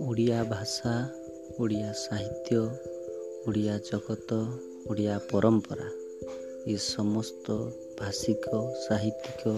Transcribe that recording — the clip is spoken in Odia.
ଓଡ଼ିଆ ଭାଷା ଓଡ଼ିଆ ସାହିତ୍ୟ ଓଡ଼ିଆ ଜଗତ ଓଡ଼ିଆ ପରମ୍ପରା ଏ ସମସ୍ତ ଭାଷିକ ସାହିତ୍ୟିକ